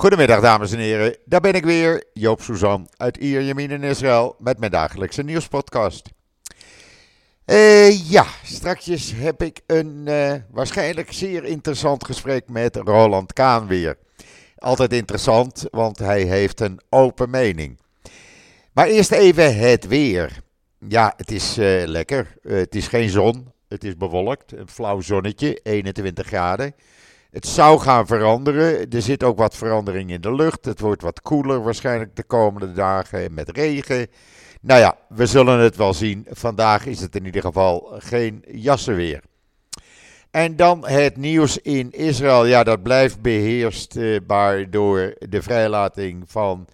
Goedemiddag dames en heren, daar ben ik weer, Joop Suzan uit Ierjemien in Israël met mijn dagelijkse nieuwspodcast. Uh, ja, straks heb ik een uh, waarschijnlijk zeer interessant gesprek met Roland Kaan weer. Altijd interessant, want hij heeft een open mening. Maar eerst even het weer. Ja, het is uh, lekker. het is geen zon, het is bewolkt, een flauw zonnetje, 21 graden. Het zou gaan veranderen. Er zit ook wat verandering in de lucht. Het wordt wat koeler waarschijnlijk de komende dagen met regen. Nou ja, we zullen het wel zien. Vandaag is het in ieder geval geen jassenweer. En dan het nieuws in Israël. Ja, dat blijft beheerstbaar door de vrijlating van,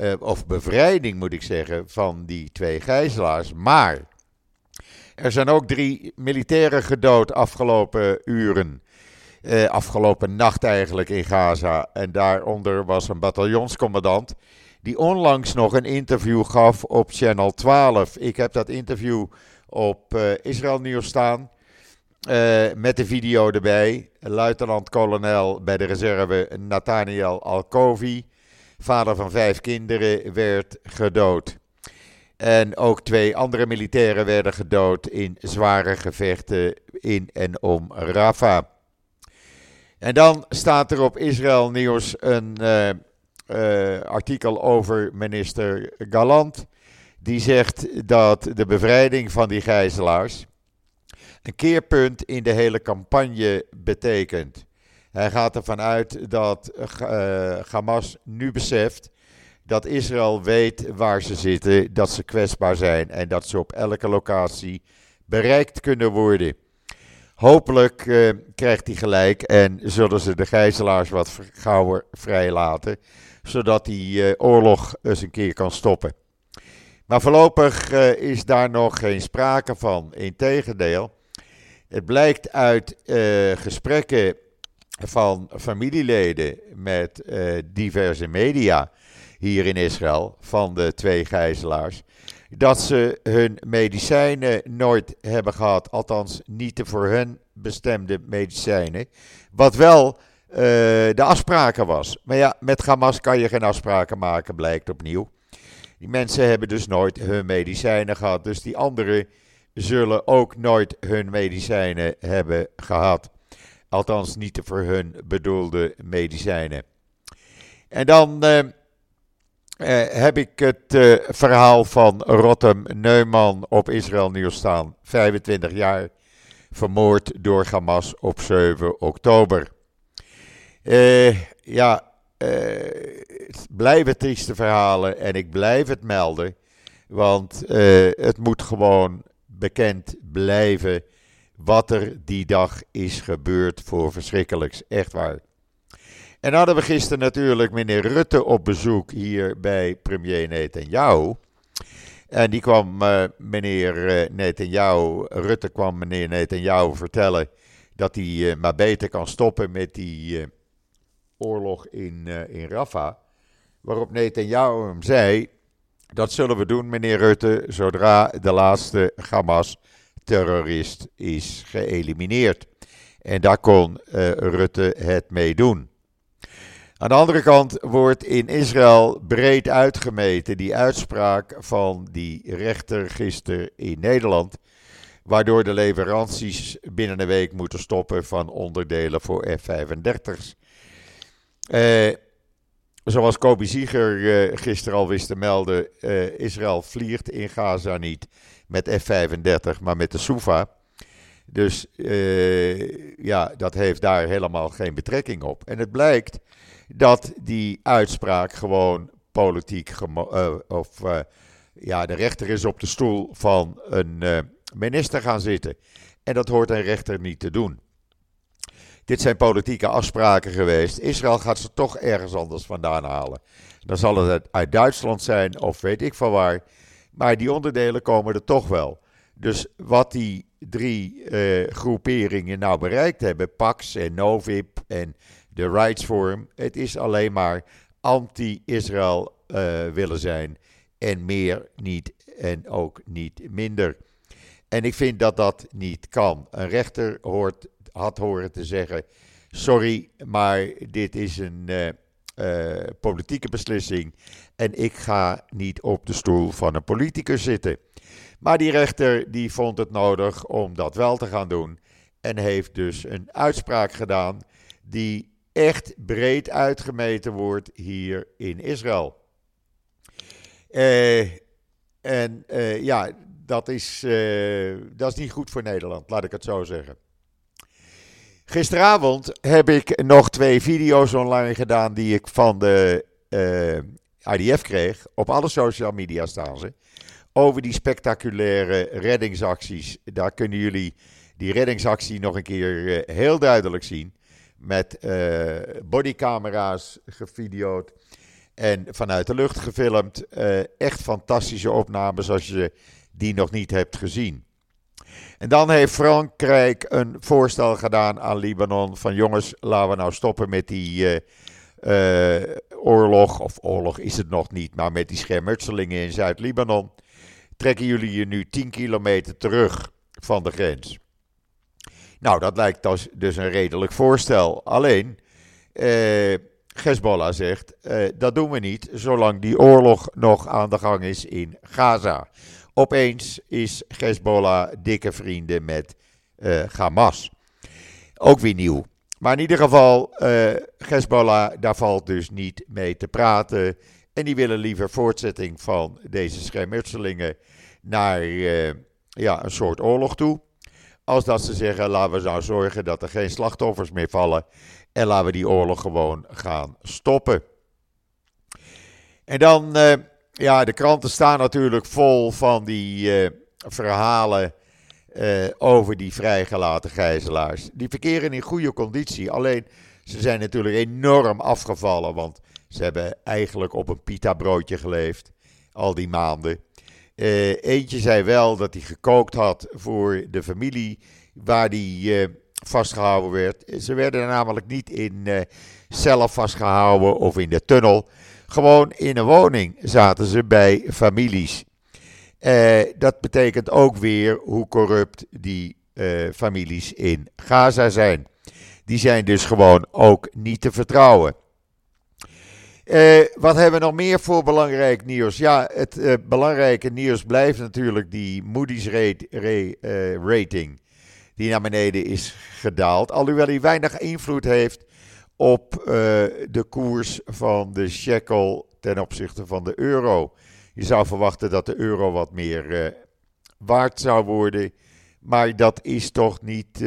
uh, of bevrijding moet ik zeggen, van die twee gijzelaars. Maar er zijn ook drie militairen gedood afgelopen uren. Eh, afgelopen nacht eigenlijk in Gaza. En daaronder was een bataljonscommandant. Die onlangs nog een interview gaf op Channel 12. Ik heb dat interview op uh, Israël Nieuws staan. Uh, met de video erbij. Luitenant-kolonel bij de reserve Nathaniel Alkovi. Vader van vijf kinderen werd gedood. En ook twee andere militairen werden gedood in zware gevechten in en om Rafah. En dan staat er op Israël Nieuws een uh, uh, artikel over minister Galant. Die zegt dat de bevrijding van die gijzelaars een keerpunt in de hele campagne betekent. Hij gaat ervan uit dat uh, Hamas nu beseft dat Israël weet waar ze zitten, dat ze kwetsbaar zijn en dat ze op elke locatie bereikt kunnen worden. Hopelijk uh, krijgt hij gelijk en zullen ze de gijzelaars wat gauwer vrijlaten, zodat die uh, oorlog eens een keer kan stoppen. Maar voorlopig uh, is daar nog geen sprake van. Integendeel, het blijkt uit gesprekken van familieleden met diverse media hier in Israël van de twee gijzelaars dat ze hun medicijnen nooit hebben gehad. Althans, niet de voor hun bestemde medicijnen. Wat wel uh, de afspraken was. Maar ja, met Hamas kan je geen afspraken maken, blijkt opnieuw. Die mensen hebben dus nooit hun medicijnen gehad. Dus die anderen zullen ook nooit hun medicijnen hebben gehad. Althans, niet de voor hun bedoelde medicijnen. En dan. Uh, uh, heb ik het uh, verhaal van Rotem Neumann op Israël Nieuws staan. 25 jaar vermoord door Hamas op 7 oktober. Uh, ja, het blijven trieste verhalen en ik blijf het melden. Want het moet gewoon bekend blijven wat er die dag is gebeurd voor verschrikkelijks. Echt waar. En hadden we gisteren natuurlijk meneer Rutte op bezoek hier bij premier Netanyahu. En die kwam uh, meneer uh, Netanyahu, Rutte kwam meneer Netanyahu vertellen dat hij uh, maar beter kan stoppen met die oorlog in, in Rafah. Waarop Netanyahu hem zei, dat zullen we doen meneer Rutte, zodra de laatste Hamas-terrorist is geëlimineerd. En daar kon Rutte het mee doen. Aan de andere kant wordt in Israël breed uitgemeten die uitspraak van die rechter gisteren in Nederland. Waardoor de leveranties binnen een week moeten stoppen van onderdelen voor F-35's. Eh, zoals Kobi Zieger eh, gisteren al wist te melden, uh, Israël vliegt in Gaza niet met F-35, maar met de Sufa. Dus uh, ja, dat heeft daar helemaal geen betrekking op. En het blijkt dat die uitspraak gewoon politiek uh, of uh, ja, de rechter is op de stoel van een uh, minister gaan zitten. En dat hoort een rechter niet te doen. Dit zijn politieke afspraken geweest. Israël gaat ze toch ergens anders vandaan halen. Dan zal het uit Duitsland zijn of weet ik van waar. Maar die onderdelen komen er toch wel. Dus wat die drie groeperingen nou bereikt hebben, Pax en Novib en de Rights Forum. Het is alleen maar anti-Israël uh, willen zijn. En meer niet en ook niet minder. En ik vind dat dat niet kan. Een rechter hoort, had horen te zeggen: Sorry, maar dit is een, uh, politieke beslissing. En ik ga niet op de stoel van een politicus zitten. Maar die rechter die vond het nodig om dat wel te gaan doen. En heeft dus een uitspraak gedaan die echt breed uitgemeten wordt hier in Israël. Uh, en uh, ja, dat is, uh, dat is niet goed voor Nederland, laat ik het zo zeggen. Gisteravond heb ik nog twee video's online gedaan die ik van de IDF kreeg. Op alle social media staan ze. Over die spectaculaire reddingsacties. Daar kunnen jullie die reddingsactie nog een keer heel duidelijk zien met uh, bodycamera's gevideoed en vanuit de lucht gefilmd. Uh, echt fantastische opnames als je die nog niet hebt gezien. En dan heeft Frankrijk een voorstel gedaan aan Libanon van jongens, laten we nou stoppen met die uh, oorlog, of oorlog is het nog niet, maar met die schermutselingen in Zuid-Libanon. Trekken jullie je nu 10 kilometer terug van de grens. Nou, dat lijkt dus, dus een redelijk voorstel. Alleen, eh, Hezbollah zegt, eh, dat doen we niet zolang die oorlog nog aan de gang is in Gaza. Opeens is Hezbollah dikke vrienden met eh, Hamas. Ook weer nieuw. Maar in ieder geval, uh, Hezbollah, daar valt dus niet mee te praten. En die willen liever voortzetting van deze schermutselingen naar uh, ja, een soort oorlog toe. Als dat ze zeggen, laten we nou zorgen dat er geen slachtoffers meer vallen. En laten we die oorlog gewoon gaan stoppen. En dan, uh, ja, de kranten staan natuurlijk vol van die uh, verhalen uh, over die vrijgelaten gijzelaars. Die verkeren in goede conditie. Alleen, ze zijn natuurlijk enorm afgevallen. Want ze hebben eigenlijk op een pita broodje geleefd. Al die maanden. Uh, eentje zei wel dat hij gekookt had voor de familie waar hij uh, vastgehouden werd. Ze werden namelijk niet in uh, cellen vastgehouden of in de tunnel. Gewoon in een woning zaten ze bij families. dat betekent ook weer hoe corrupt die families in Gaza zijn. Die zijn dus gewoon ook niet te vertrouwen. Uh, wat hebben we nog meer voor belangrijk nieuws? Ja, het uh, belangrijke nieuws blijft natuurlijk die Moody's rate, re, uh, rating. Die naar beneden is gedaald. Alhoewel hij weinig invloed heeft op de koers van de shekel ten opzichte van de euro. Je zou verwachten dat de euro wat meer waard zou worden. Maar dat is toch niet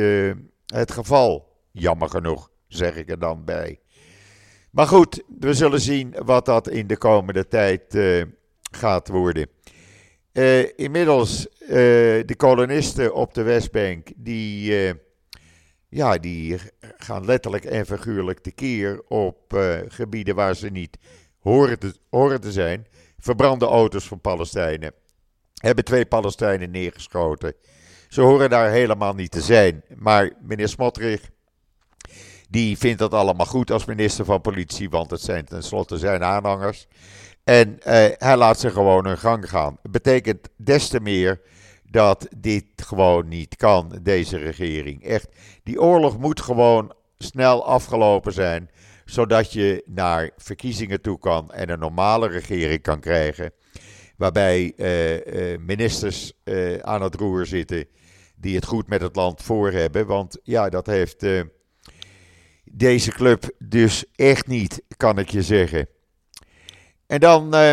het geval. Jammer genoeg, zeg ik er dan bij. Maar goed, we zullen zien wat dat in de komende tijd uh, gaat worden. Uh, inmiddels, uh, de kolonisten op de Westbank, die, ja, die gaan letterlijk en figuurlijk tekeer op gebieden waar ze niet horen te, horen te zijn. Verbrande auto's van Palestijnen. Hebben twee Palestijnen neergeschoten. Ze horen daar helemaal niet te zijn. Maar meneer Smotrich die vindt dat allemaal goed als minister van Politie, want het zijn tenslotte zijn aanhangers. En uh, hij laat ze gewoon hun gang gaan. Betekent des te meer dat dit gewoon niet kan, deze regering. Echt, die oorlog moet gewoon snel afgelopen zijn, zodat je naar verkiezingen toe kan en een normale regering kan krijgen. Waarbij uh, uh, ministers aan het roer zitten die het goed met het land voor hebben. Want ja, dat heeft deze club dus echt niet, kan ik je zeggen. En dan, uh,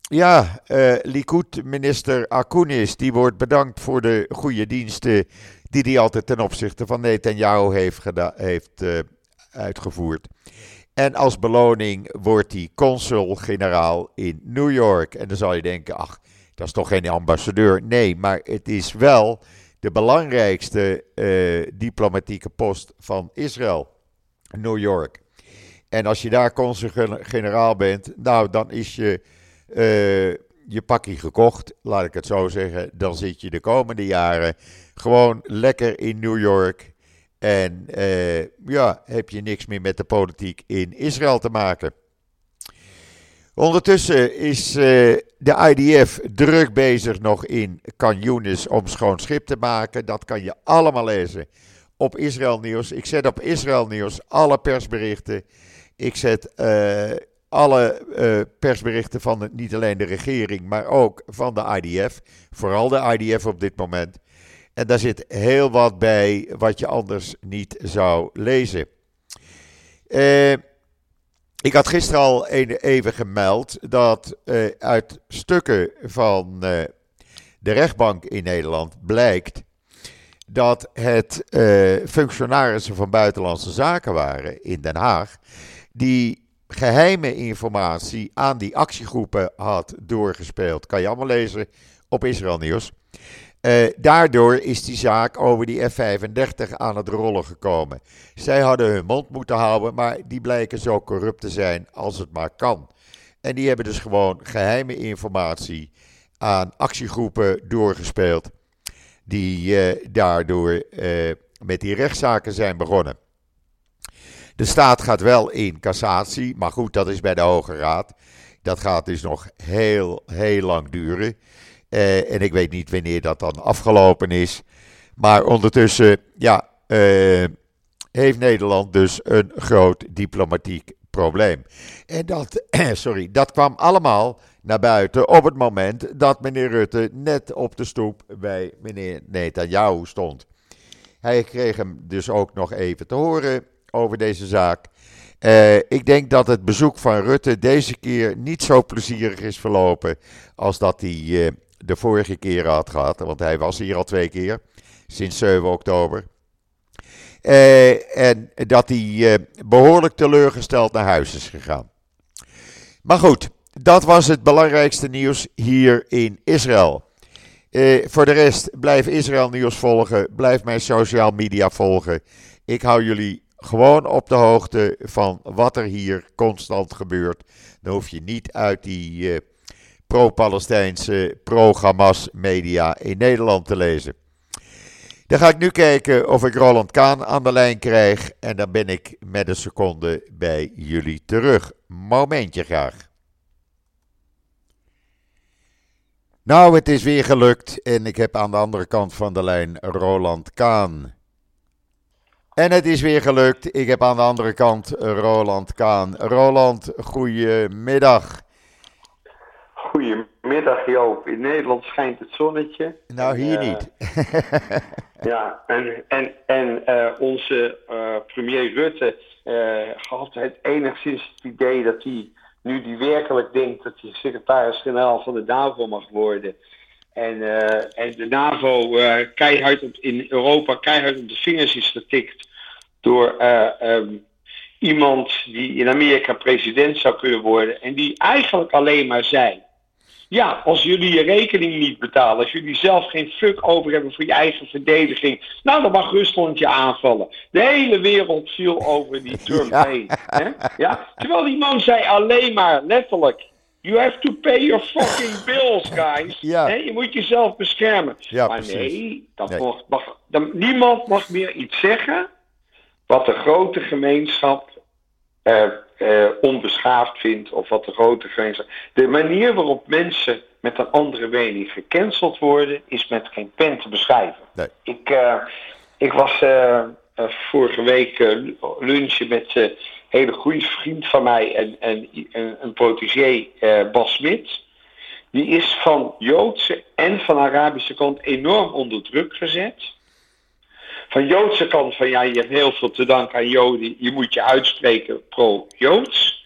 ja, uh, Likud-minister Akunis, die wordt bedankt voor de goede diensten die hij altijd ten opzichte van Netanyahu heeft, heeft uh, uitgevoerd. En als beloning wordt hij consul-generaal in New York. En dan zal je denken, ach, dat is toch geen ambassadeur? Nee, maar het is wel de belangrijkste diplomatieke post van Israël. New York. En als je daar consul-generaal bent, nou, dan is je, uh, je pakje gekocht, laat ik het zo zeggen. Dan zit je de komende jaren gewoon lekker in New York. En uh, ja, heb je niks meer met de politiek in Israël te maken. Ondertussen is uh, de IDF druk bezig nog in Canyonis om schoon schip te maken. Dat kan je allemaal lezen op Israël Nieuws. Ik zet op Israël Nieuws alle persberichten. Ik zet alle persberichten van niet alleen de regering, maar ook van de IDF. Vooral de IDF op dit moment. En daar zit heel wat bij wat je anders niet zou lezen. Uh, ik had gisteren al even gemeld dat uit stukken van de rechtbank in Nederland blijkt dat het functionarissen van buitenlandse zaken waren in Den Haag die geheime informatie aan die actiegroepen had doorgespeeld. Kan je allemaal lezen op Israël Nieuws. Uh, daardoor is die zaak over die F-35 aan het rollen gekomen. Zij hadden hun mond moeten houden, maar die blijken zo corrupt te zijn als het maar kan. En die hebben dus gewoon geheime informatie aan actiegroepen doorgespeeld, die uh, daardoor uh, met die rechtszaken zijn begonnen. De staat gaat wel in cassatie, maar goed, dat is bij de Hoge Raad. Dat gaat dus nog heel, heel lang duren. Uh, en ik weet niet wanneer dat dan afgelopen is. Maar ondertussen, ja, heeft Nederland dus een groot diplomatiek probleem. En dat, sorry, dat kwam allemaal naar buiten op het moment dat meneer Rutte net op de stoep bij meneer Netanyahu stond. Hij kreeg hem dus ook nog even te horen over deze zaak. Uh, ik denk dat het bezoek van Rutte deze keer niet zo plezierig is verlopen als dat hij uh, de vorige keer had gehad. Want hij was hier al twee keer, sinds 7 oktober. Uh, en dat hij behoorlijk teleurgesteld naar huis is gegaan. Maar goed, dat was het belangrijkste nieuws hier in Israël. voor de rest, blijf Israël nieuws volgen. Blijf mijn social media volgen. Ik hou jullie gewoon op de hoogte van wat er hier constant gebeurt. Dan hoef je niet uit die uh, pro-Palestijnse, pro-Hamas media in Nederland te lezen. Dan ga ik nu kijken of ik Roland Kaan aan de lijn krijg. En dan ben ik met een seconde bij jullie terug. Momentje graag. Nou, het is weer gelukt en ik heb aan de andere kant van de lijn Roland Kaan. En het is weer gelukt. Ik heb aan de andere kant Roland Kaan. Roland, goedemiddag. Goedemiddag Joop. In Nederland schijnt het zonnetje. Nou, hier uh, niet. ja, en, en, en uh, onze uh, premier Rutte had het enigszins het idee dat hij, nu die werkelijk denkt dat hij secretaris-generaal van de NAVO mag worden, en, uh, en de NAVO uh, keihard op, in Europa keihard op de vingers is getikt door uh, um, iemand die in Amerika president zou kunnen worden. En die eigenlijk alleen maar zei: Ja, als jullie je rekening niet betalen, als jullie zelf geen fuck over hebben voor je eigen verdediging, nou dan mag Rusland je aanvallen. De hele wereld viel over die Trump ja. heen. Hè? Ja? Terwijl die man zei alleen maar letterlijk. You have to pay your fucking bills, guys. Ja. Je moet jezelf beschermen. Ja, maar precies. nee, dat nee. Mag, mag, dan, niemand mag meer iets zeggen wat de grote gemeenschap uh, uh, onbeschaafd vindt of wat de grote gemeenschap. De manier waarop mensen met een andere mening gecanceld worden, is met geen pen te beschrijven. Nee. Ik, uh, ik was vorige week lunchen met een hele goede vriend van mij en, en, en een protégé, Bas Smit. Die is van Joodse en van Arabische kant enorm onder druk gezet van Joodse kant van ja, je hebt heel veel te danken aan Joden. Je moet je uitspreken pro-Joods.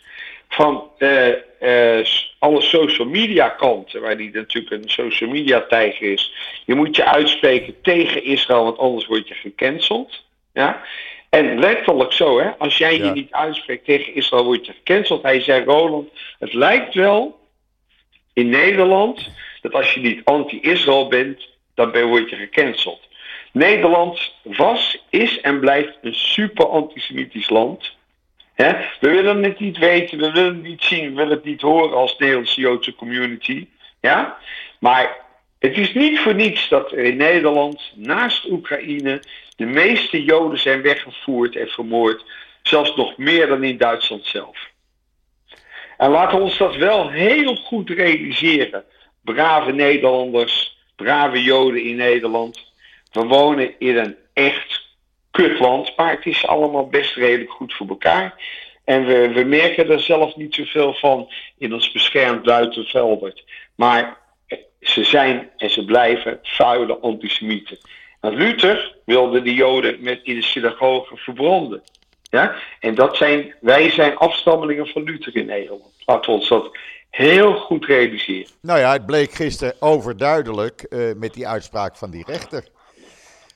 Van uh, uh, alle social media kanten, waar die natuurlijk een social media tijger is. Je moet je uitspreken tegen Israël, want anders word je gecanceld. Ja? En letterlijk zo, hè, als jij ja. je niet uitspreekt tegen Israël, word je gecanceld. Hij zei, Roland, het lijkt wel in Nederland dat als je niet anti-Israël bent, dan ben, word je gecanceld. Nederland was, is en blijft een super antisemitisch land. We willen het niet weten, we willen het niet zien, we willen het niet horen als Nederlandse Joodse community. Ja? Maar het is niet voor niets dat er in Nederland, naast Oekraïne, de meeste Joden zijn weggevoerd en vermoord. Zelfs nog meer dan in Duitsland zelf. En laten we ons dat wel heel goed realiseren. Brave Nederlanders, brave Joden in Nederland. We wonen in een echt kutland, maar het is allemaal best redelijk goed voor elkaar. En we, we merken er zelf niet zoveel van in ons beschermd buitenveldert. Maar ze zijn en ze blijven vuile antisemieten. Want Luther wilde de Joden met in de synagoge verbranden. Ja? En dat zijn, wij zijn afstammelingen van Luther in Nederland. Laten we ons dat heel goed realiseren. Nou ja, het bleek gisteren overduidelijk uh, met die uitspraak van die rechter.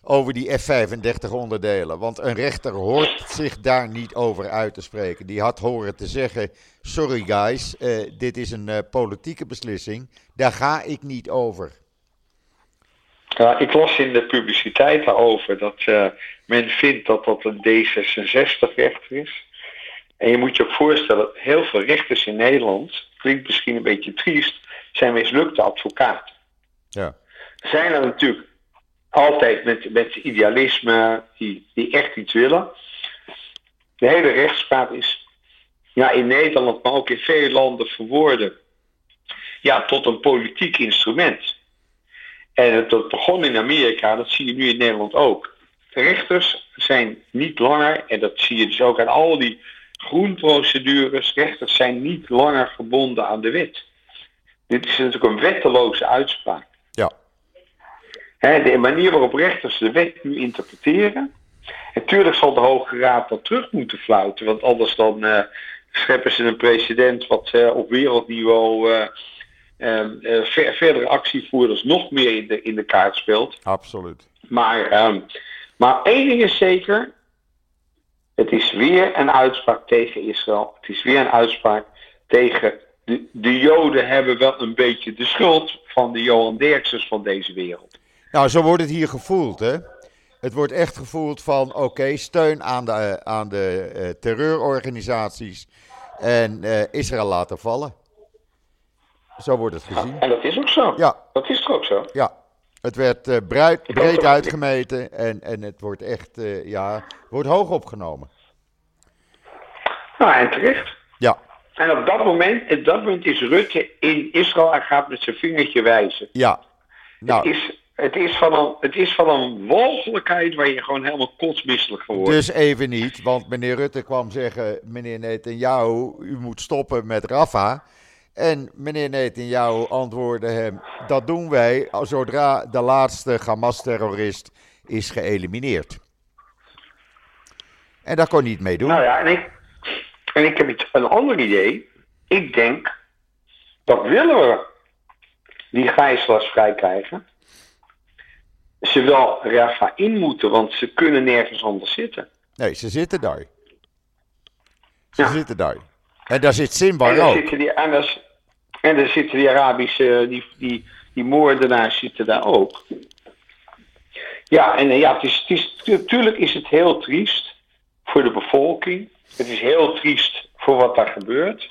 Over die F-35 onderdelen. Want een rechter hoort zich daar niet over uit te spreken. Die had horen te zeggen: Sorry guys, uh, dit is een uh, politieke beslissing. Daar ga ik niet over. Ja, ik las in de publiciteit daarover dat uh, men vindt dat dat een D66-rechter is. En je moet je ook voorstellen, heel veel rechters in Nederland, klinkt misschien een beetje triest, zijn mislukte advocaten. Ja. Zijn er natuurlijk altijd met, met idealisme, die, die echt iets willen. De hele rechtspraak is ja, in Nederland, maar ook in veel landen verwoorden ja, tot een politiek instrument. En dat begon in Amerika, dat zie je nu in Nederland ook. Rechters zijn niet langer, en dat zie je dus ook aan al die groenprocedures, rechters zijn niet langer gebonden aan de wet. Dit is natuurlijk een wetteloze uitspraak. De manier waarop rechters de wet nu interpreteren. Natuurlijk zal de Hoge Raad dat terug moeten fluiten, want anders dan uh, scheppen ze een president wat uh, op wereldniveau uh, ver, verdere actievoerders nog meer in de, in de kaart speelt. Absoluut. Maar, um, maar één ding is zeker, het is weer een uitspraak tegen Israël. Het is weer een uitspraak tegen de, de Joden hebben wel een beetje de schuld van de Johan Derksens van deze wereld. Nou, zo wordt het hier gevoeld, hè? Het wordt echt gevoeld van, oké, steun aan de, aan de uh, terreurorganisaties en uh, Israël laten vallen. Zo wordt het gezien. Ja, en dat is ook zo. Ja. Dat is toch ook zo? Ja. Het werd uh, breed, breed uitgemeten en, en het wordt echt, ja, wordt hoog opgenomen. Nou, en terecht. Ja. En op dat moment, op dat moment is Rutte in Israël en gaat met zijn vingertje wijzen. Ja. Nou. Het, is, het, is van een, het is van een walgelijkheid waar je gewoon helemaal kotsmisselijk van wordt. Dus even niet, want meneer Rutte kwam zeggen, meneer Netanyahu, u moet stoppen met Rafa. En meneer Netanyahu antwoordde hem: Dat doen wij zodra de laatste Hamas-terrorist is geëlimineerd. En daar kon hij niet mee doen. Nou ja, en ik, en ik heb een ander idee. Ik denk dat willen we die gijzelaars vrij krijgen. Ze wel Rafa in moeten, want ze kunnen nergens anders zitten. Nee, ze zitten daar. Ze ja. zitten daar. En daar zit Simba en ook. Zitten die, en, daar, en daar zitten die Arabische, die, die, die moordenaars zitten daar ook. Ja, en ja, het is, het is, natuurlijk is het heel triest voor de bevolking. Het is heel triest voor wat daar gebeurt.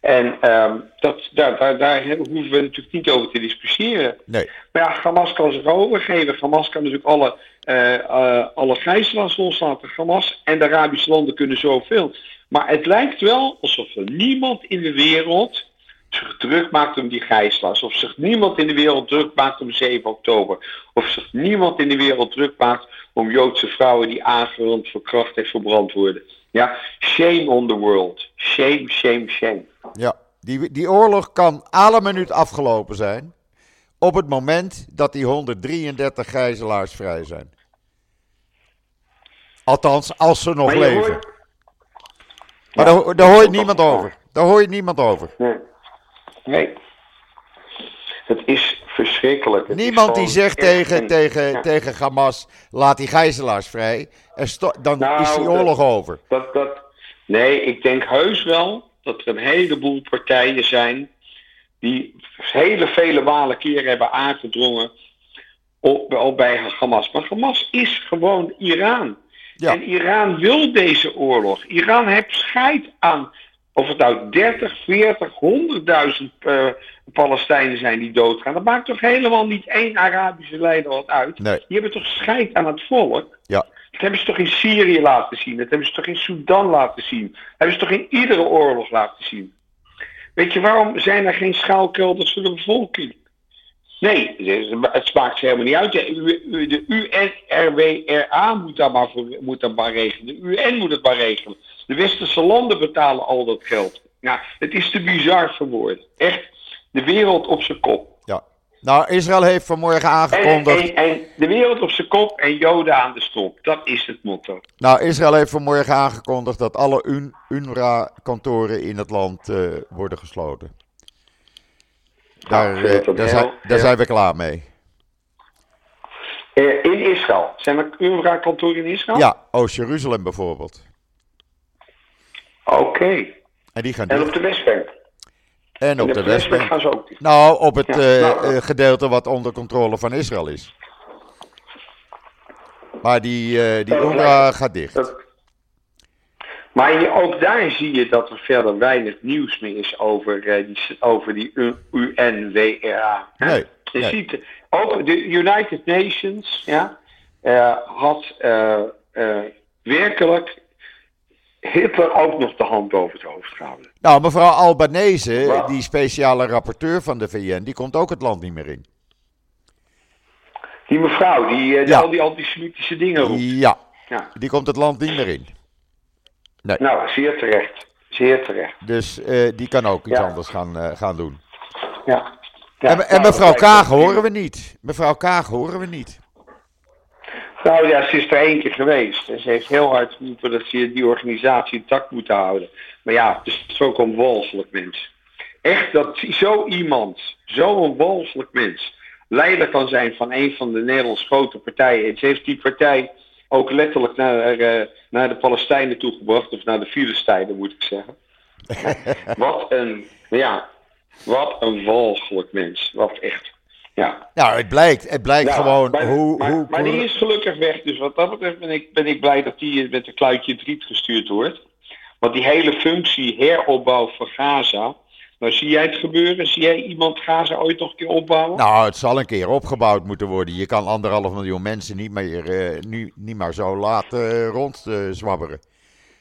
En um, dat, daar, daar, daar hoeven we natuurlijk niet over te discussiëren. Nee. Maar ja, Hamas kan zich overgeven. Hamas kan natuurlijk alle, uh, uh, alle gijzelaars loslaten. Hamas en de Arabische landen kunnen zoveel. Maar het lijkt wel alsof er niemand in de wereld zich druk maakt om die gijzelaars. Of zich niemand in de wereld druk maakt om 7 oktober. Of zich niemand in de wereld druk maakt om Joodse vrouwen die aangerand, verkracht en verbrand worden. Ja, shame on the world. Shame, shame, shame. Ja, die, die oorlog kan alle minuut afgelopen zijn. Op het moment dat die 133 gijzelaars vrij zijn. Althans, als ze nog leven. hoort- Maar Ja, daar, daar hoor je niemand over. Daar hoor je niemand over. Nee. nee. Het is verschrikkelijk. Het is Niemand die zegt tegen, een- tegen, ja. tegen Hamas, laat die gijzelaars vrij. En dan Nou, is die dat- oorlog over. Dat, dat, nee, ik denk heus wel dat er een heleboel partijen zijn die hele vele malen keren hebben aangedrongen op, op bij Hamas. Maar Hamas is gewoon Iran. Ja. En Iran wil deze oorlog. Iran heeft scheid aan of het nou 30, 40, 100.000 eh, Palestijnen zijn die doodgaan. Dat maakt toch helemaal niet één Arabische leider wat uit. Nee. Die hebben toch scheid aan het volk. Ja. Dat hebben ze toch in Syrië laten zien. Dat hebben ze toch in Sudan laten zien. Dat hebben ze toch in iedere oorlog laten zien. Weet je, waarom zijn er geen schuilkelders voor de bevolking? Nee, het maakt ze helemaal niet uit. De, UNRWRA moet dat maar, moet dat maar regelen. De UN moet het maar regelen. De westerse landen betalen al dat geld. Nou, het is te bizar voor woorden. Echt, de wereld op zijn kop. Ja. Nou, Israël heeft vanmorgen En, aangekondigd. en, en de wereld op zijn kop en Joden aan de stop. Dat is het motto. Nou, Israël heeft vanmorgen aangekondigd dat alle Un- UNRWA-kantoren in het land eh, worden gesloten. Daar, eh, een daar, heel- zijn, daar heel- zijn we klaar mee. Eh, in Israël. Zijn er UNRWA-kantoren in Israël? Ja, Oost-Jeruzalem bijvoorbeeld. Oké. En die gaan En op de Westbank? En op de de Westbank Westbank. gaan ze ook dicht. Nou, op het Ja, eh, nou. eh, gedeelte wat onder controle van Israël is. Maar die, eh die UNRWA gaat dicht. Dat- Maar ook daar zie je dat er verder weinig nieuws meer is over, die, over die UNWRA. Nee, Je nee. ziet, ook de United Nations ja, had werkelijk Hitler ook nog de hand boven het hoofd gehouden. Nou, mevrouw Albanese, die speciale rapporteur van de VN, die komt ook het land niet meer in. Die mevrouw die, eh, die Ja. al die antisemitische dingen roept. Ja, Ja. die komt het land niet meer in. Nou, zeer terecht. Zeer terecht. Dus eh, die kan ook iets Ja. anders gaan, eh, gaan doen. Ja. Ja, en, en nou, mevrouw Kaag horen we niet. Mevrouw Kaag horen we niet. Nou ja, ze is er één keer geweest. En ze heeft heel hard geroepen dat ze die organisatie intact moeten houden. Maar ja, het is ook een walgelijk mens. Echt dat zo iemand, zo'n walgelijk mens, leider kan zijn van een van de Nederlands grote partijen. En ze heeft die partij ook letterlijk naar, eh, naar de Palestijnen toegebracht. Of naar de Filistijnen moet ik zeggen. wat een, ja, wat een walgelijk mens. Wat echt, ja. Nou, het blijkt, het blijkt gewoon maar, hoe... maar, hoe maar die is gelukkig weg. Dus wat dat betreft ben ik, ben ik blij dat die met een kluitje driet gestuurd wordt. Want die hele functie heropbouw van Gaza. Nou, zie jij het gebeuren? Zie jij iemand Gaza ooit nog een keer opbouwen? Nou, het zal een keer opgebouwd moeten worden. Je kan anderhalf miljoen mensen niet meer, eh, nu, niet maar zo laten uh, rondzwabberen.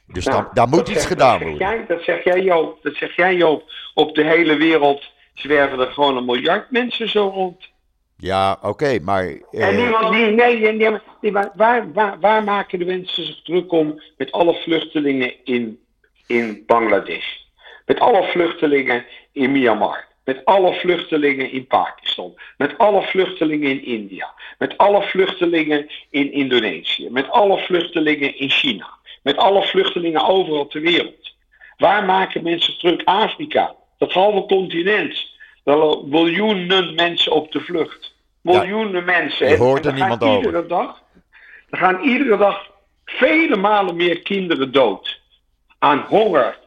Dus Nou, dan, daar moet iets zeg- gedaan dat zeg worden. Jij, dat zeg jij Joop. Dat zeg jij Joop. Op de hele wereld zwerven er gewoon een miljard mensen zo rond. Ja, oké, maar... eh, En niemand die, nee, nee, nee, nee, maar waar, waar, waar maken de mensen zich druk om met alle vluchtelingen in, in Bangladesh? Met alle vluchtelingen in Myanmar? Met alle vluchtelingen in Pakistan? Met alle vluchtelingen in India? Met alle vluchtelingen in Indonesië? Met alle vluchtelingen in China? Met alle vluchtelingen overal ter wereld? Waar maken mensen druk? Afrika, dat halve continent. Daar lopen miljoenen mensen op de vlucht. Miljoenen mensen. je hoort er gaan niemand over. iedere Dag, er gaan iedere dag vele malen meer kinderen dood. Aan honger,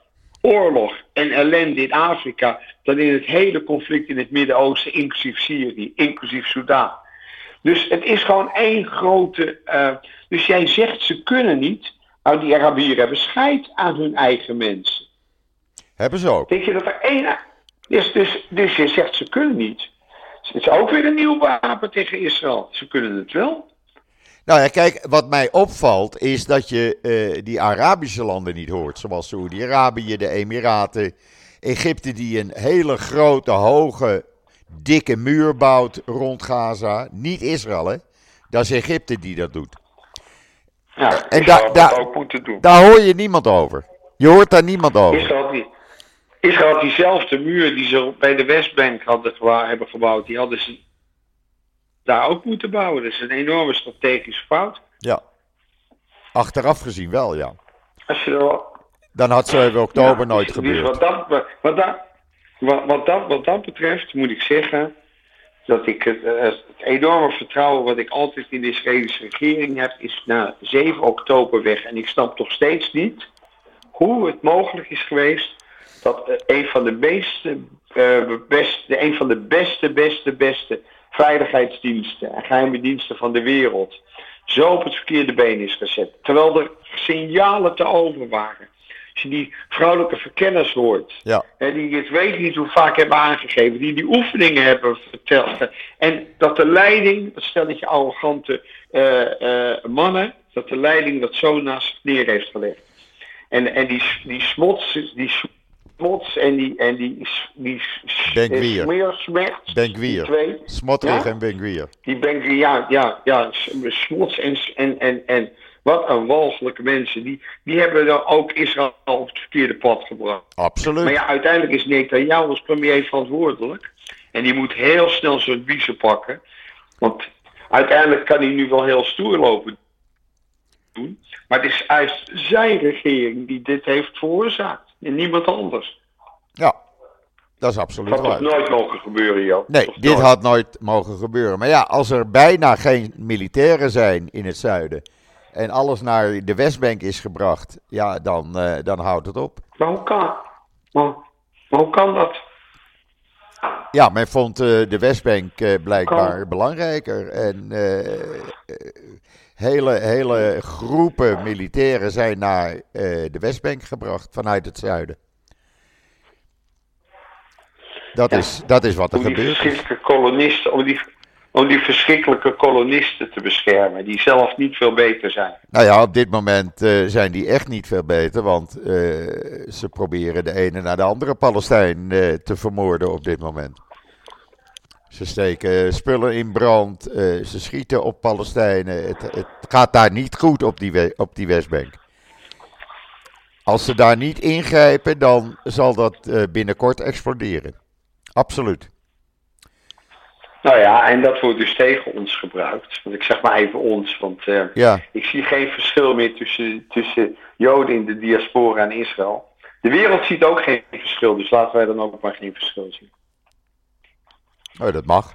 oorlog en ellende in Afrika. dan in het hele conflict in het Midden-Oosten, inclusief Syrië, inclusief Soudaan. Dus het is gewoon één grote. eh, dus jij zegt ze kunnen niet. Nou, die Arabieren hebben scheid aan hun eigen mensen. Hebben ze ook. Denk je dat er één. Dus, dus, dus je zegt ze kunnen niet. Het is ook weer een nieuw wapen tegen Israël. Ze kunnen het wel. Nou ja, kijk, wat mij opvalt is dat je eh, die Arabische landen niet hoort. Zoals Saoedi-Arabië, de Emiraten, Egypte die een hele grote, hoge, dikke muur bouwt rond Gaza. Niet Israël, hè. Dat is Egypte die dat doet. Ja, En da- da- ook moeten doen. Daar hoor je niemand over. Je hoort daar niemand over. Israël die, Israël had diezelfde muur die ze bij de Westbank hadden hebben gebouwd. Die hadden ze daar ook moeten bouwen. Dat is een enorme strategische fout. Ja. Achteraf gezien wel, ja. Als je er Dan had 7 oktober Ja, nooit dus- gebeurd. Dus wat, dat, wat, dat, wat, dat, wat dat betreft moet ik zeggen dat ik het, eh, het enorme vertrouwen wat ik altijd in de Israëlische regering heb, is na 7 oktober weg. En ik snap nog steeds niet hoe het mogelijk is geweest dat eh, een van de meeste, eh, beste, een van de beste, beste, beste veiligheidsdiensten en geheime diensten van de wereld zo op het verkeerde been is gezet. Terwijl er signalen te over waren. Als je die vrouwelijke verkenners hoort, Ja. hè, die het weet niet hoe vaak hebben aangegeven, die die oefeningen hebben verteld. En dat de leiding, dat stelletje arrogante eh, eh, mannen, dat de leiding dat zo naast zich neer heeft gelegd. En, en die, die smots, die smots en die, en die, die, smeersmerts, Ben die Gvir. twee, Smotrich Ja? en Ben Gvir. die Ben Gvir, ja, ja, ja, smots en, en, en, en Wat een walgelijke mensen. Die, die hebben dan ook Israël op het verkeerde pad gebracht. Absoluut. Maar ja, uiteindelijk is Netanyahu als premier verantwoordelijk. En die moet heel snel zijn biezen pakken. Want uiteindelijk kan hij nu wel heel stoer lopen doen. Maar het is juist zijn regering die dit heeft veroorzaakt. En niemand anders. Ja, dat is absoluut Dat had waar. nooit mogen gebeuren, Joop. Nee, dit nooit. had nooit mogen gebeuren. Maar ja, als er bijna geen militairen zijn in het zuiden en alles naar de Westbank is gebracht, ja, dan, eh, dan houdt het op. Maar hoe kan, maar, maar hoe kan dat? Ja, men vond eh, de Westbank eh, blijkbaar belangrijker. En hele, hele groepen militairen zijn naar eh, de Westbank gebracht vanuit het zuiden. Dat, Ja. is, dat is wat er Om die gebeurd is. verschrikkelijke kolonisten, om die, om die verschrikkelijke kolonisten te beschermen, die zelf niet veel beter zijn. Nou ja, op dit moment eh, zijn die echt niet veel beter, want eh, ze proberen de ene naar de andere Palestijn te vermoorden op dit moment. Ze steken spullen in brand, eh, ze schieten op Palestijnen. Het, het gaat daar niet goed op die, op die Westbank. Als ze daar niet ingrijpen, dan zal dat eh, binnenkort exploderen. Absoluut. Nou ja, en dat wordt dus tegen ons gebruikt. Want ik zeg maar even ons, want eh, Ja, ik zie geen verschil meer tussen, tussen Joden in de diaspora en Israël. De wereld ziet ook geen verschil, dus laten wij dan ook maar geen verschil zien. Oh, dat mag.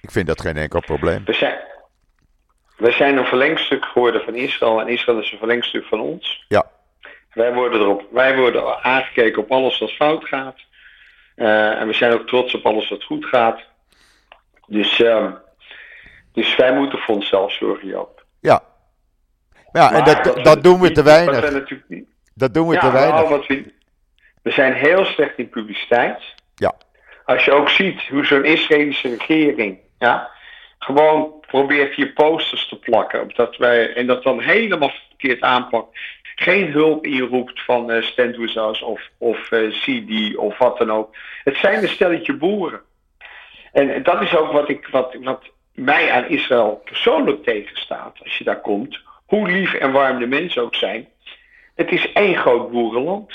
Ik vind dat geen enkel probleem. We zijn, we zijn een verlengstuk geworden van Israël en Israël is een verlengstuk van ons. Ja, Wij worden, erop, wij worden aangekeken op alles wat fout gaat. Eh, en we zijn ook trots op alles wat goed gaat. Dus, ehm, dus wij moeten voor onszelf zorgen, Joop. ja. Ja, en dat, dat doen we te weinig. natuurlijk niet, Dat doen we ja, te weinig. nou, wat we, we zijn heel slecht in publiciteit. Ja. Als je ook ziet hoe zo'n Israëlische regering ja, gewoon probeert hier posters te plakken. Dat wij, en dat dan helemaal verkeerd aanpakt. Geen hulp inroept van Us of, of eh, CD of wat dan ook. Het zijn een stelletje boeren. En dat is ook wat, ik, wat, wat mij aan Israël persoonlijk tegenstaat. Als je daar komt. Hoe lief en warm de mensen ook zijn. Het is één groot boerenland.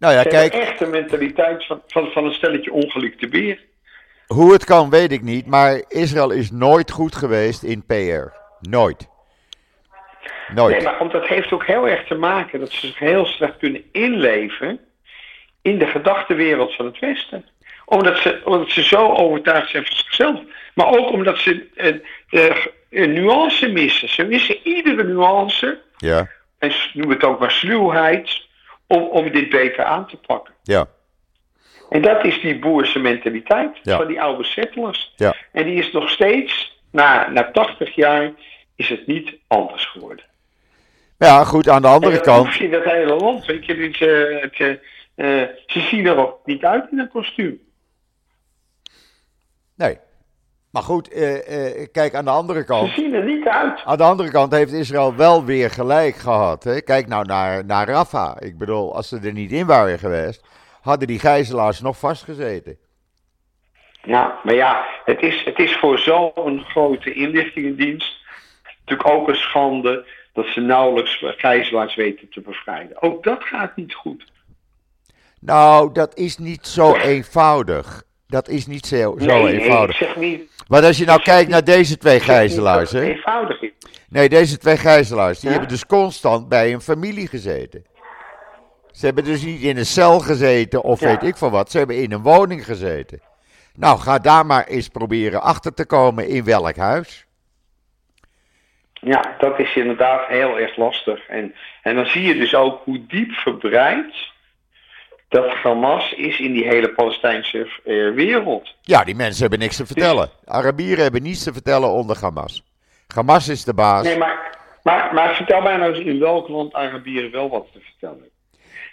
Nou ja, kijk, echt de mentaliteit van, van, van een stelletje ongelikte beer. hoe het kan weet ik niet, maar Israël is nooit goed geweest in PR. Nooit. Nee, Nooit. maar want dat heeft ook heel erg te maken dat ze zich heel slecht kunnen inleven in de gedachtenwereld van het Westen. Omdat ze, omdat ze zo overtuigd zijn van zichzelf. Maar ook omdat ze een, een, een nuance missen. Ze missen iedere nuance, Ja, en noem het ook maar sluwheid, om, om dit beter aan te pakken. ja, En dat is die boerse mentaliteit Ja. van die oude settlers. ja. En die is nog steeds, na, na 80 jaar, is het niet anders geworden. Ja, goed, aan de andere En dat kant. in dat hele land, weet je. Dus, eh, het, eh, eh, ze zien er ook niet uit in een kostuum. Nee. Maar goed, eh, eh, kijk, aan de andere Ze kant. zien er niet uit. Aan de andere kant heeft Israël wel weer gelijk gehad. Hè? Kijk nou naar, naar Rafah. Ik bedoel, als ze er niet in waren geweest, hadden die gijzelaars nog vastgezeten. Ja, maar ja, het is, het is voor zo'n grote inlichtingendienst natuurlijk ook een schande dat ze nauwelijks gijzelaars weten te bevrijden. Ook dat gaat niet goed. Nou, dat is niet zo eenvoudig. Dat is niet zo, zo Nee, nee, eenvoudig. ik zeg niet, Maar als je nou kijkt niet- naar deze twee gijzelaars, hè? eenvoudig is. Nee, deze twee gijzelaars, die Ja? hebben dus constant bij een familie gezeten. Ze hebben dus niet in een cel gezeten of Ja. weet ik veel wat. Ze hebben in een woning gezeten. Nou, ga daar maar eens proberen achter te komen in welk huis. Ja, dat is inderdaad heel erg lastig. En, en dan zie je dus ook hoe diep verbreid dat Hamas is in die hele Palestijnse eh, wereld. Ja, die mensen hebben niks te vertellen. Arabieren hebben niets te vertellen onder Hamas. Hamas is de baas. Nee, maar, maar, maar vertel mij nou eens in welk land Arabieren wel wat te vertellen.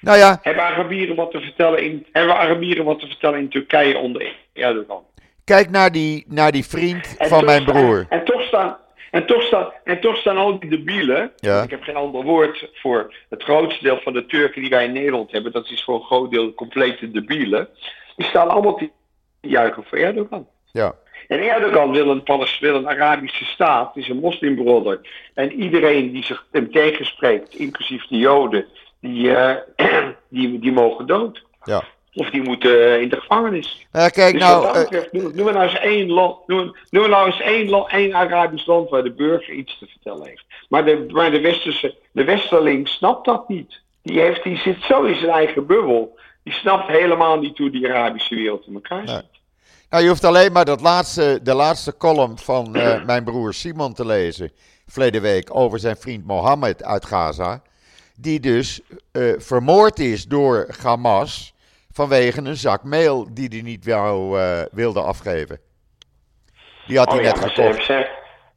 Nou ja, Hebben Arabieren wat te vertellen in, hebben Arabieren wat te vertellen in Turkije onder Erdogan? kijk naar die, naar die vriend En van mijn staan- broer. En toch staan, en toch staan, en toch staan al die debielen. Ja. Ik heb geen ander woord voor het grootste deel van de Turken die wij in Nederland hebben. Dat is voor een groot deel complete debielen. Die staan allemaal te juichen voor Erdogan. Ja. En Erdogan wil een, wil een Arabische staat, is een moslimbroeder. En iedereen die zich hem tegenspreekt, inclusief de Joden, die, eh, die, die mogen dood. Ja. Of die moeten eh, in de gevangenis. Nou, kijk, Dus nou, wat eh, betreft, noem, noem nou eens één land, noem, noem nou eens één, land, één Arabisch land waar de burger iets te vertellen heeft. Maar de, maar de, westerse, de westerling snapt dat niet. Die, heeft, die zit zo in zijn eigen bubbel. Die snapt helemaal niet hoe die Arabische wereld in elkaar zit. Nee. nou, je hoeft alleen maar dat laatste, de laatste column van eh, mijn broer Simon te lezen. Verleden week over zijn vriend Mohammed uit Gaza. Die dus vermoord is door Hamas vanwege een zak meel die hij niet wou, eh, wilde afgeven. Die had hij Oh net gekocht. ze,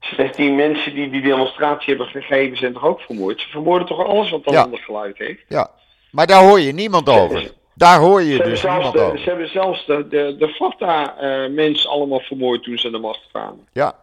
ze, die mensen die die demonstratie hebben gegeven zijn toch ook vermoord? Ze vermoorden toch alles wat een Ja. ander geluid heeft? Ja, maar daar hoor je niemand over. Daar hoor je Ze dus niemand de, over. ze hebben zelfs de, de, de Fatah-mensen allemaal vermoord toen ze aan de macht kwamen. Ja,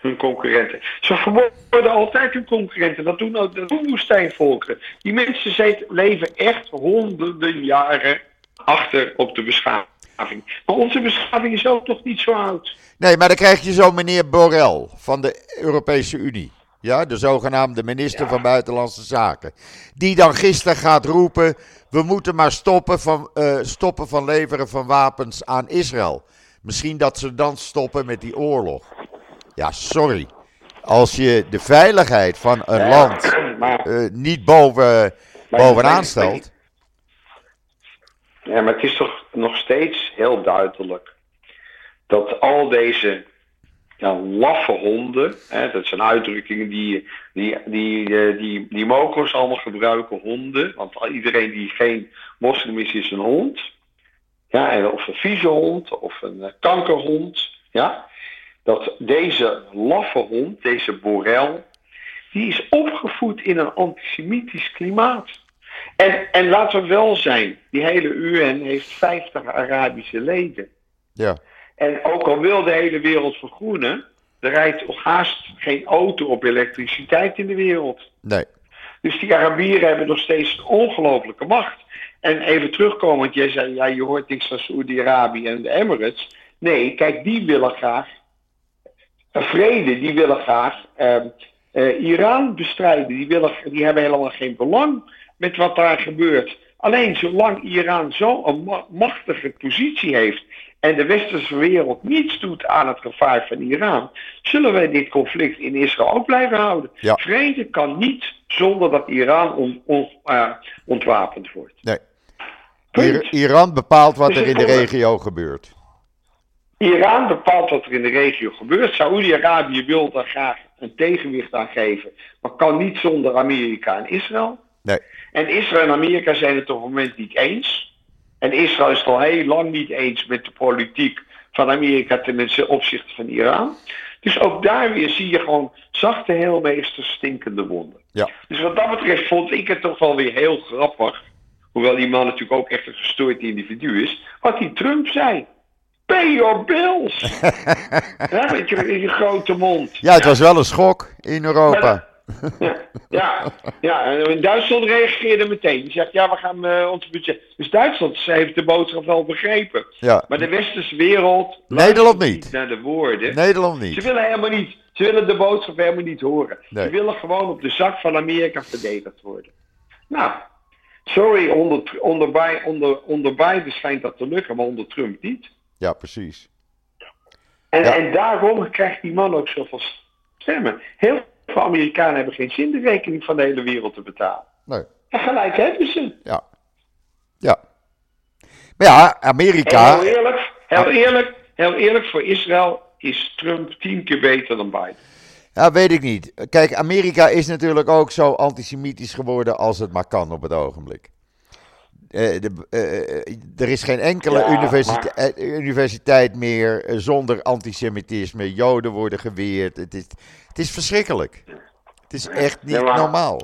Hun concurrenten. Ze vermoorden altijd hun concurrenten. Dat doen ook de woestijnvolkeren. Die mensen zijn, leven echt honderden jaren achter op de beschaving. Maar onze beschaving is ook nog niet zo oud. nee, maar dan krijg je zo meneer Borrell van de Europese Unie. Ja, de zogenaamde minister Ja. van Buitenlandse Zaken. Die dan gisteren gaat roepen: we moeten maar stoppen van, eh, stoppen van leveren van wapens aan Israël. Misschien dat ze dan stoppen met die oorlog. Ja, sorry. Als je de veiligheid van een Ja, land Maar, eh, niet boven, maar- bovenaan stelt. Ja, maar het is toch nog steeds heel duidelijk dat al deze ja, laffe honden, hè, dat zijn uitdrukkingen die, die, die, eh, die, die allemaal gebruiken, honden, want iedereen die geen moslim is, is een hond. Ja, of een vieze hond of een eh, kankerhond. Ja, dat deze laffe hond, deze borel, die is opgevoed in een antisemitisch klimaat. En, en laten we wel zijn, die hele UN heeft 50 Arabische leden. Ja, En ook al wil de hele wereld vergroenen, er rijdt haast geen auto op elektriciteit in de wereld. nee. Dus die Arabieren hebben nog steeds een ongelofelijke macht. En even terugkomend, jij zei, ja, je hoort niks van Saoedi-Arabië en de Emirates. Nee, kijk, die willen graag een vrede, die willen graag ehm, eh, Iran bestrijden. Die, willen, die hebben helemaal geen belang met wat daar gebeurt. Alleen zolang Iran zo'n ma- machtige positie heeft en de westerse wereld niets doet aan het gevaar van Iran, zullen wij dit conflict in Israël ook blijven houden. Ja. Vrede kan niet zonder dat Iran on- on- eh, ontwapend wordt. nee. Punt. Iran bepaalt wat Dus er in de regio gebeurt. Iran bepaalt wat er in de regio gebeurt. Saoedi-Arabië wil daar graag een tegenwicht aan geven, maar kan niet zonder Amerika en Israël. Nee. En Israël en Amerika zijn het op het moment niet eens. En Israël is het al heel lang niet eens met de politiek van Amerika ten opzichte van Iran. Dus ook daar weer zie je gewoon zachte heelmeesters stinkende wonden. Ja. Dus wat dat betreft vond ik het toch wel weer heel grappig. Hoewel die man natuurlijk ook echt een gestoord individu is. Wat die Trump zei. Pay your bills. ja, met je, met je grote mond. Ja, het was wel een schok in Europa. Ja, ja, ja, en Duitsland reageerde meteen. Die zegt, ja, we gaan eh, ons budget... Dus Duitsland heeft de boodschap wel begrepen. Ja, Maar de westerse wereld... Nederland niet. naar de woorden. Nederland Ze niet. willen helemaal niet... Ze willen de boodschap helemaal niet horen. Nee. Ze willen gewoon op de zak van Amerika verdedigd worden. Nou, sorry, onder, onder, onder, onder Biden schijnt dat te lukken, maar onder Trump niet. Ja, precies. En, Ja. en daarom krijgt die man ook zoveel stemmen. Heel veel Amerikanen hebben geen zin de rekening van de hele wereld te betalen. Nee. En gelijk hebben ze. Ja. Ja. Maar ja, En Amerika. heel eerlijk, heel eerlijk, heel eerlijk, voor Israël is Trump tien keer beter dan Biden. Ja, weet ik niet. Kijk, Amerika is natuurlijk ook zo antisemitisch geworden als het maar kan op het ogenblik. Eh, de, eh, eh, er is geen enkele Ja, universite- eh, universiteit meer zonder antisemitisme. Joden worden geweerd. Het is, het is verschrikkelijk. Het is echt niet maar- normaal.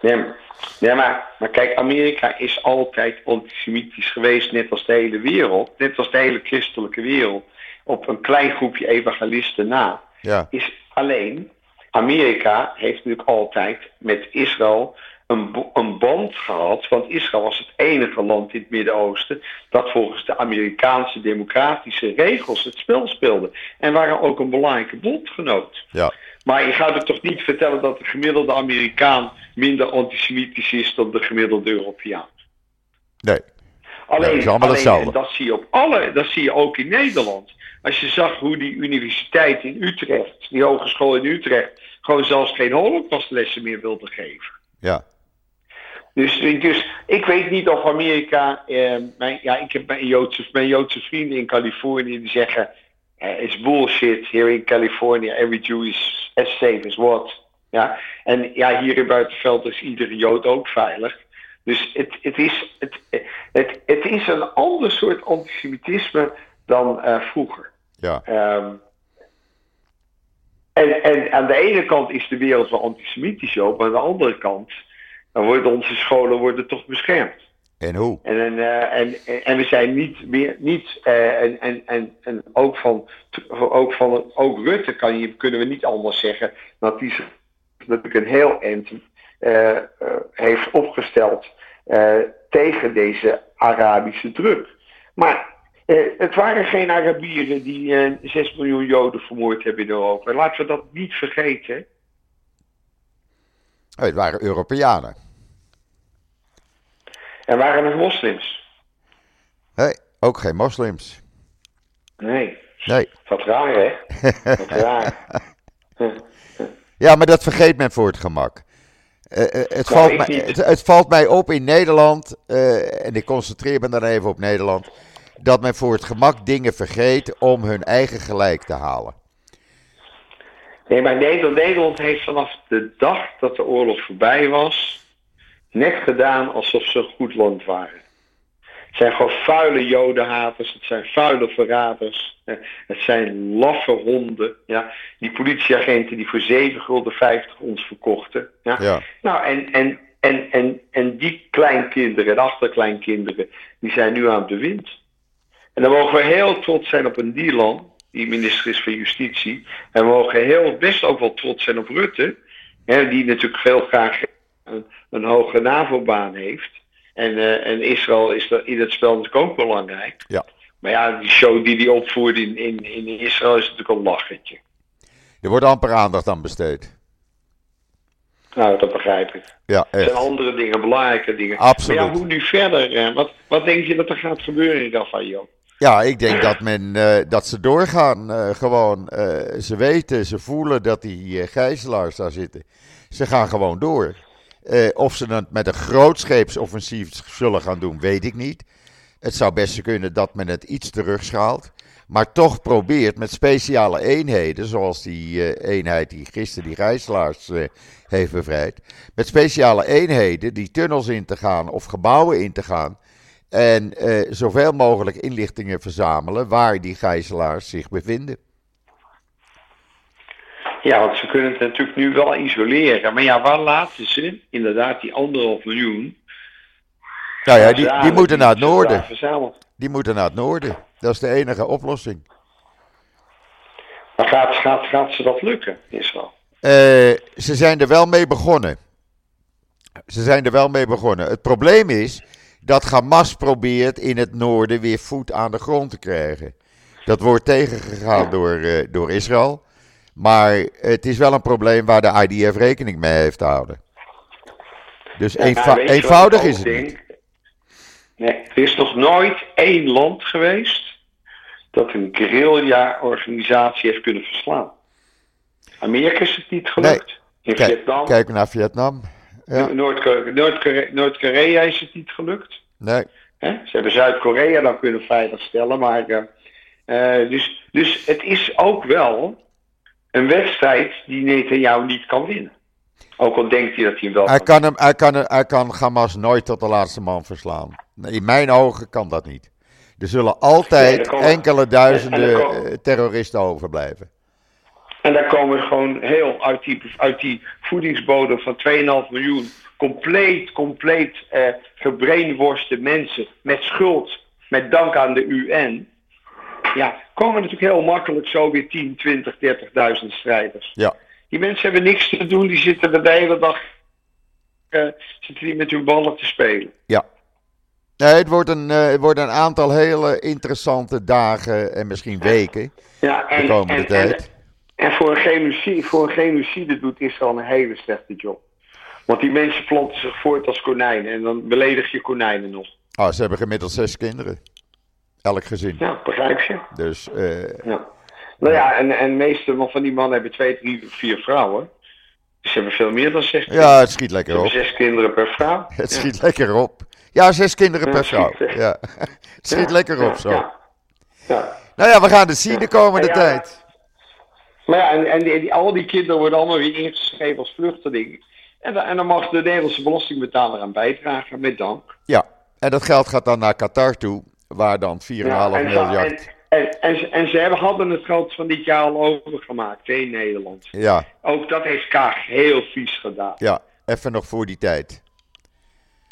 Nee maar, maar kijk, Amerika is altijd antisemitisch geweest, net als de hele wereld. Net als de hele christelijke wereld. Op een klein groepje evangelisten na. Ja, Is alleen, Amerika heeft natuurlijk altijd met Israël een, een band gehad. Want Israël was het enige land in het Midden-Oosten dat volgens de Amerikaanse democratische regels het spel speelde. En waren ook een belangrijke bondgenoot. Ja. Maar je gaat er toch niet vertellen dat de gemiddelde Amerikaan minder antisemitisch is dan de gemiddelde Europeaan. Nee. Alleen, en dat zie je op alle, dat zie je ook in Nederland. Als je zag hoe die universiteit in Utrecht, die hogeschool in Utrecht, gewoon zelfs geen holocaustlessen meer wilde geven. Ja. Dus, dus ik weet niet of Amerika. Eh, mijn, ja, ik heb mijn Joodse, mijn Joodse vrienden in Californië die zeggen. eh, it's bullshit here in California. Every Jew is as safe as what. Ja? En ja, hier in Buitenveld is iedere Jood ook veilig. Dus het, het, is, het, het, het is een ander soort antisemitisme dan eh, vroeger. Ja. Ehm, en, en aan de ene kant is de wereld wel antisemitisch, Joop, maar aan de andere kant dan worden onze scholen worden toch beschermd. En hoe? En, en, eh, en, en we zijn niet meer, niet, eh, en, en, en, en ook van, ook van, ook Rutte kan je, kunnen we niet allemaal zeggen dat hij zich natuurlijk een heel eind eh, heeft opgesteld tegen deze Arabische druk. Maar het waren geen Arabieren die eh 6 miljoen Joden vermoord hebben in Europa. Laten we dat niet vergeten. Het waren Europeanen. Er waren het moslims. Nee, ook geen moslims. Nee. Nee. Wat raar, hè? Wat raar. Ja, maar dat vergeet men voor het gemak. Eh, eh, het, Nou, valt mij, het valt mij op in Nederland, eh, en ik concentreer me dan even op Nederland, dat men voor het gemak dingen vergeet om hun eigen gelijk te halen. Nee, maar Nederland, Nederland heeft vanaf de dag dat de oorlog voorbij was, net gedaan alsof ze een goed land waren. Het zijn gewoon vuile jodenhaters, het zijn vuile verraders, het zijn laffe honden. Ja. Die politieagenten die voor 7 gulden 50 ons verkochten. Ja. Ja. Nou, en, en, en, en, en die kleinkinderen en achterkleinkinderen, die zijn nu aan het bewind. En dan mogen we heel trots zijn op een Dielan, die minister is van Justitie. En we mogen heel best ook wel trots zijn op Rutte, hè, die natuurlijk veel graag een, een hoge NAVO-baan heeft. En, eh, en Israël is er in het spel natuurlijk ook belangrijk. Ja. Maar ja, die show die hij opvoerde in, in, in Israël is natuurlijk een lachetje. Er wordt amper aandacht aan besteed. Nou, dat begrijp ik. Ja, Er zijn andere dingen, belangrijke dingen. Absoluut. Maar ja, hoe nu verder? eh, Wat, wat denk je dat er gaat gebeuren, Rafael? Ja, ik denk dat, men, eh, dat ze doorgaan. eh, gewoon, ze weten, ze voelen dat die gijzelaars daar zitten. Ze gaan gewoon door. Eh, of ze het met een grootscheepsoffensief zullen gaan doen, weet ik niet. Het zou best kunnen dat men het iets terugschaalt. Maar toch probeert met speciale eenheden, zoals die eh, eenheid die gisteren die gijzelaars eh, heeft bevrijd. Met speciale eenheden die tunnels in te gaan of gebouwen in te gaan. En zoveel mogelijk inlichtingen verzamelen waar die gijzelaars zich bevinden. Ja, want ze kunnen het natuurlijk nu wel isoleren. Maar ja, waar laten ze inderdaad die anderhalf miljoen? Nou ja, die, die moeten naar het noorden. Die moeten naar het noorden. Dat is de enige oplossing. Maar gaat, gaat, gaat ze dat lukken, Israël? Eh, ze zijn er wel mee begonnen. Ze zijn er wel mee begonnen. Het probleem is dat Hamas probeert in het noorden weer voet aan de grond te krijgen. Dat wordt tegengegaan door, eh, door Israël. Maar het is wel een probleem waar de IDF rekening mee heeft te houden. Dus Ja, eenva- wat eenvoudig is het denk? niet. Nee, er is nog nooit één land geweest dat een guerrilla-organisatie heeft kunnen verslaan. Amerika is het niet gelukt. In Kijk, Vietnam, kijk naar Vietnam. Ja, Noord-Korea Noord Noord-Korea is het niet gelukt. nee. Ze hebben Zuid-Korea dan kunnen veiligstellen, maar. eh, dus, dus het is ook wel een wedstrijd die Netanyahu niet kan winnen. Ook al denkt hij dat hij hem wel Hij kan kan, hem, hij, kan, hij kan Hamas nooit tot de laatste man verslaan. In mijn ogen kan dat niet. Er zullen Nee, altijd er komen- enkele duizenden en komen- eh, terroristen overblijven. En daar komen gewoon heel uit die, uit die voedingsbodem van 2,5 miljoen compleet, compleet eh gebrainworste mensen met schuld, met dank aan de UN. Ja, komen natuurlijk heel makkelijk zo weer 10, 20, 30.000 strijders. Ja, Die mensen hebben niks te doen, die zitten er de hele dag uh, zitten die met hun ballen te spelen. Ja. Nee, het wordt, een, uh, het wordt een aantal hele interessante dagen en misschien weken. Ja, en, de komende en, tijd. En, en, voor, een genocide, voor een genocide doet Israël een hele slechte job. Want die mensen planten zich voort als konijnen en dan beledig je konijnen nog. Ah, ze hebben gemiddeld zes kinderen. Elk gezin. Ja, begrijp je. Dus, uh, ja. Nou ja, en, en meeste van die mannen hebben twee, drie, vier vrouwen. Dus ze hebben veel meer dan zes kinderen. Ja, het schiet lekker op. zes kinderen per vrouw. Het schiet lekker op. Ja, zes kinderen per vrouw. Ja. het schiet lekker op zo. Ja. Nou ja, we gaan het zien de komende tijd. Maar ja, en, en die, al die kinderen worden allemaal weer ingeschreven als vluchtelingen. En, en dan mag de Nederlandse belastingbetaler aan bijdragen, met dank. Ja, en dat geld gaat dan naar Qatar toe, waar dan 4,5 miljard... En, en, en ze hebben, hadden het geld van dit jaar al overgemaakt in Nederland. Ja. Ook dat heeft Kaag heel vies gedaan. Ja, even nog voor die tijd.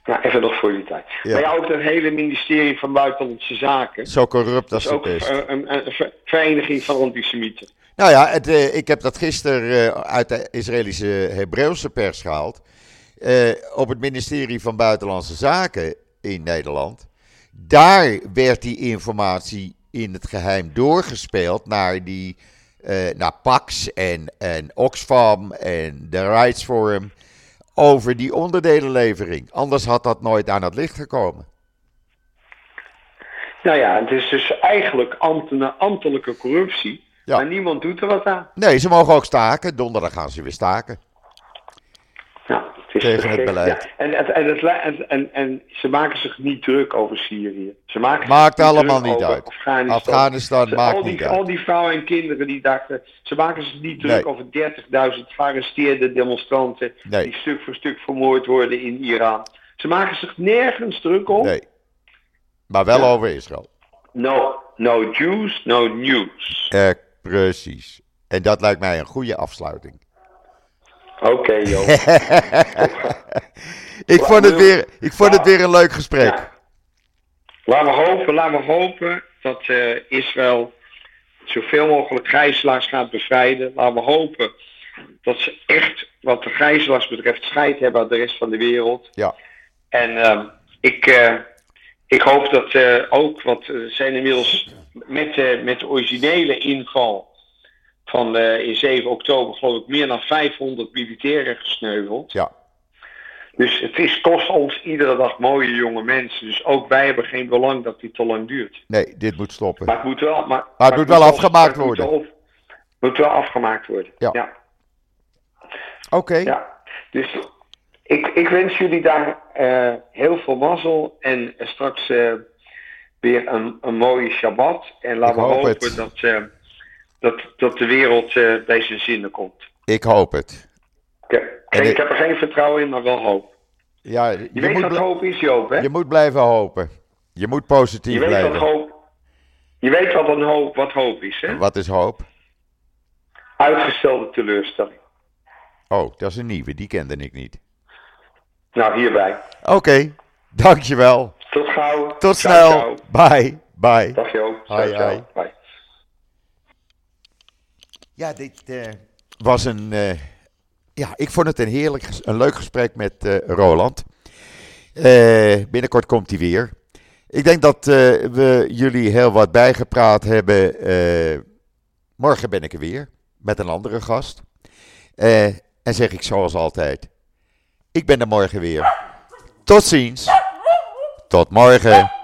Ja, even nog voor die tijd. Ja. Maar ja, ook het hele ministerie van Buitenlandse Zaken. Zo corrupt als het ook is. Een, een, een, vereniging van antisemieten. Nou ja, het, uh, ik heb dat gisteren uh, uit de Israëlische Hebreeuwse pers gehaald. Uh, op het ministerie van Buitenlandse Zaken in Nederland. Daar werd die informatie in het geheim doorgespeeld naar die uh, naar Pax en, en Oxfam en de Rights Forum over die onderdelenlevering. Anders had dat nooit aan het licht gekomen. Nou ja, het is dus eigenlijk ambtelijke corruptie. Ja. Maar niemand doet er wat aan. Nee, ze mogen ook staken. Donderdag gaan ze weer staken. Ja, tegen het beleid. Ja. En, en, en, en, en, ze maken zich niet druk over Syrië. Ze maken maakt zich allemaal niet uit. Afghanistan, Afghanistan ze, maakt al die, niet uit. Al die vrouwen en kinderen die dachten. Ze maken zich niet druk Nee. over 30.000 gearresteerde demonstranten. Nee. die stuk voor stuk vermoord worden in Iran. Ze maken zich nergens druk om. Nee. Maar wel Ja. over Israël. No, no Jews, no news. Eh, precies. En dat lijkt mij een goede afsluiting. Oké, joh. ik, vond het weer, ik vond het weer een leuk gesprek. Ja. Laten we hopen, laten we hopen dat eh, Israël zoveel mogelijk gijzelaars gaat bevrijden. Laten we hopen dat ze echt, wat de gijzelaars betreft, scheid hebben aan de rest van de wereld. Ja. En ehm, ik, eh, ik hoop dat eh, ook, want er zijn inmiddels met, met de originele inval van eh, in 7 oktober, geloof ik, meer dan 500 militairen gesneuveld. Ja. Dus het is, kost ons iedere dag mooie jonge mensen. Dus ook wij hebben geen belang dat die te lang duurt. Nee, dit moet stoppen. Maar het moet wel, maar, het moet wel afgemaakt maar het worden. Moet wel, moet wel afgemaakt worden. Ja. ja. Oké. Ja, dus ik, ik wens jullie daar eh, heel veel mazzel en eh, straks weer een, een mooie Shabbat. En laten we hoop hopen het. dat, dat, dat de wereld eh, bij zijn zinnen komt. Ik hoop het. Ik, En ik ik- heb er geen vertrouwen in, maar wel hoop. Ja, Je, je, weet moet, wat hoop is, Joop, hè? je moet blijven hopen. Je moet positief Je weet wat blijven. hoop, je weet wat, een hoop, wat hoop is, hè? Wat is hoop? Uitgestelde teleurstelling. Oh, dat is een nieuwe. Die kende ik niet. Nou, hierbij. Oké, dankjewel. Tot gauw. Tot snel. ciao. Bye. Bye. Dag Joop. Hoi, hoi. Bye. Ja, dit eh, was een. eh, ja, ik vond het een heerlijk, een leuk gesprek met eh, Roland. Binnenkort komt hij weer. Ik denk dat we jullie heel wat bijgepraat hebben. Morgen ben ik er weer met een andere gast. En zeg ik zoals altijd: Ik ben er morgen weer. Tot ziens. Tot morgen.